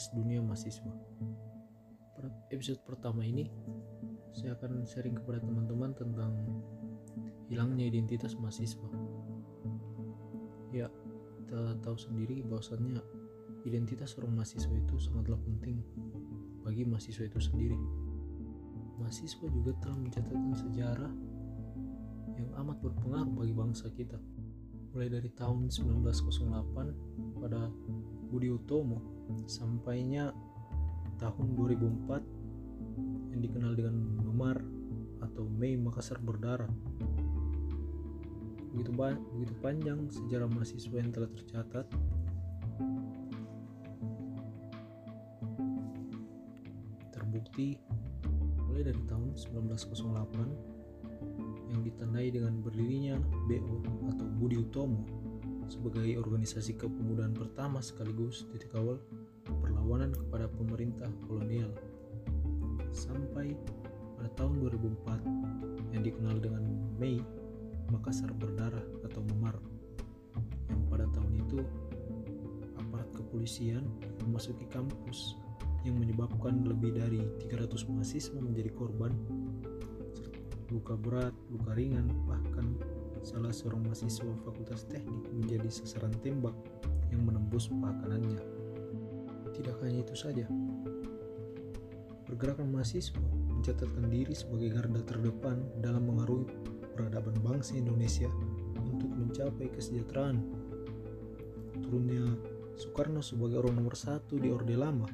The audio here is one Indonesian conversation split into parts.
podcast Dunia Mahasiswa. Pada episode pertama ini, saya akan sharing kepada teman-teman tentang hilangnya identitas mahasiswa. Ya, kita tahu sendiri bahwasannya identitas seorang mahasiswa itu sangatlah penting bagi mahasiswa itu sendiri. Mahasiswa juga telah mencatatkan sejarah yang amat berpengaruh bagi bangsa kita. Mulai dari tahun 1908 pada Budi Utomo sampainya tahun 2004 yang dikenal dengan Numar atau Mei Makassar Berdarah. Begitu, begitu panjang sejarah mahasiswa yang telah tercatat terbukti mulai dari tahun 1908 yang ditandai dengan berdirinya BO atau Budi Utomo sebagai organisasi kepemudaan pertama sekaligus titik awal perlawanan kepada pemerintah kolonial. Sampai pada tahun 2004 yang dikenal dengan Mei Makassar Berdarah atau Memar. Yang pada tahun itu aparat kepolisian memasuki kampus yang menyebabkan lebih dari 300 mahasiswa menjadi korban. Luka berat, luka ringan, bahkan salah seorang mahasiswa fakultas teknik menjadi sasaran tembak yang menembus pakanannya. Tidak hanya itu saja, pergerakan mahasiswa mencatatkan diri sebagai garda terdepan dalam mengaruhi peradaban bangsa Indonesia untuk mencapai kesejahteraan. Turunnya Soekarno sebagai orang nomor satu di Orde Lama,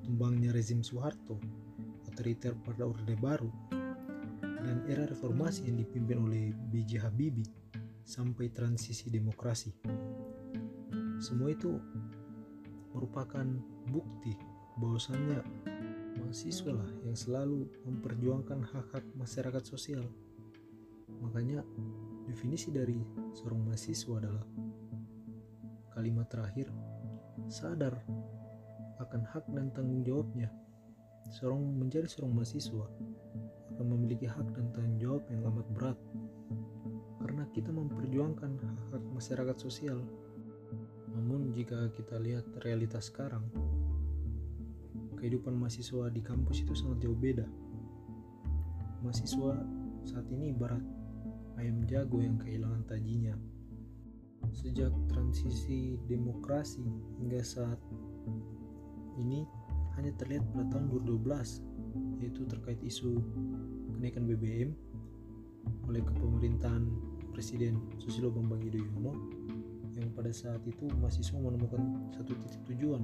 tumbangnya rezim Soeharto, otoriter pada Orde Baru, dan era reformasi yang dipimpin oleh B.J. Habibie sampai transisi demokrasi. Semua itu merupakan bukti bahwasannya mahasiswa lah yang selalu memperjuangkan hak-hak masyarakat sosial. Makanya definisi dari seorang mahasiswa adalah kalimat terakhir sadar akan hak dan tanggung jawabnya. Seorang menjadi seorang mahasiswa akan memiliki hak dan tanggung jawab yang amat berat karena kita memperjuangkan hak-hak masyarakat sosial. Namun jika kita lihat realitas sekarang, kehidupan mahasiswa di kampus itu sangat jauh beda. Mahasiswa saat ini ibarat ayam jago yang kehilangan tajinya. Sejak transisi demokrasi hingga saat ini hanya terlihat pada tahun 2012 yaitu terkait isu kenaikan BBM oleh kepemerintahan Presiden Susilo Bambang Yudhoyono yang pada saat itu mahasiswa menemukan satu titik tujuan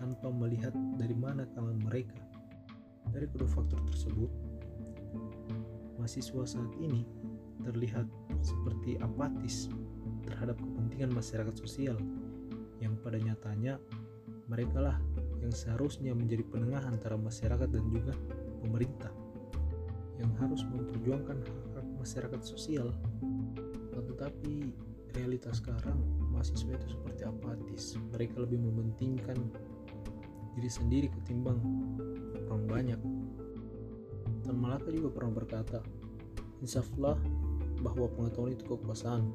tanpa melihat dari mana kalangan mereka. Dari kedua faktor tersebut, mahasiswa saat ini terlihat seperti apatis terhadap kepentingan masyarakat sosial yang pada nyatanya mereka lah yang seharusnya menjadi penengah antara masyarakat dan juga pemerintah yang harus memperjuangkan hak-hak masyarakat sosial. Tetapi realitas sekarang mahasiswa itu seperti apatis. Mereka lebih mementingkan diri sendiri ketimbang orang banyak. Tan Malaka juga pernah berkata, insaflah bahwa pengetahuan itu kekuasaan.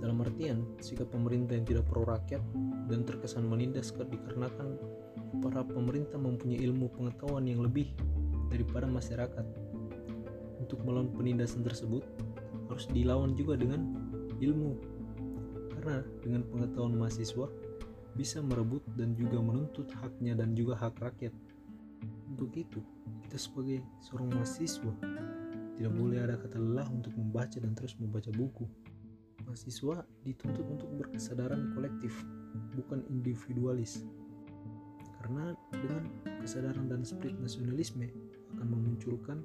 Dalam artian, sikap pemerintah yang tidak pro rakyat dan terkesan menindas dikarenakan para pemerintah mempunyai ilmu pengetahuan yang lebih daripada masyarakat. Untuk melawan penindasan tersebut harus dilawan juga dengan ilmu. Karena dengan pengetahuan mahasiswa bisa merebut dan juga menuntut haknya dan juga hak rakyat. Untuk itu, kita sebagai seorang mahasiswa tidak boleh ada kata lelah untuk membaca dan terus membaca buku. Mahasiswa dituntut untuk berkesadaran kolektif, bukan individualis karena dengan kesadaran dan spirit nasionalisme akan memunculkan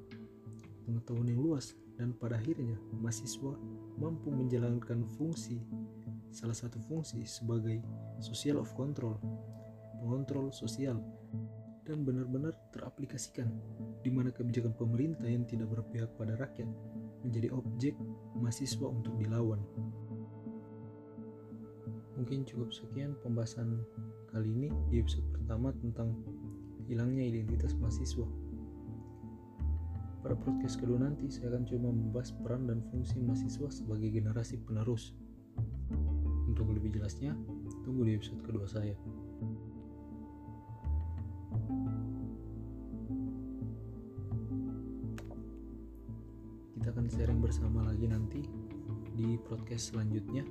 pengetahuan yang luas dan pada akhirnya mahasiswa mampu menjalankan fungsi salah satu fungsi sebagai social of control pengontrol sosial dan benar-benar teraplikasikan di mana kebijakan pemerintah yang tidak berpihak pada rakyat menjadi objek mahasiswa untuk dilawan. Mungkin cukup sekian pembahasan kali ini di episode pertama tentang hilangnya identitas mahasiswa. Pada podcast kedua nanti, saya akan coba membahas peran dan fungsi mahasiswa sebagai generasi penerus. Untuk lebih jelasnya, tunggu di episode kedua saya. Kita akan sharing bersama lagi nanti di podcast selanjutnya.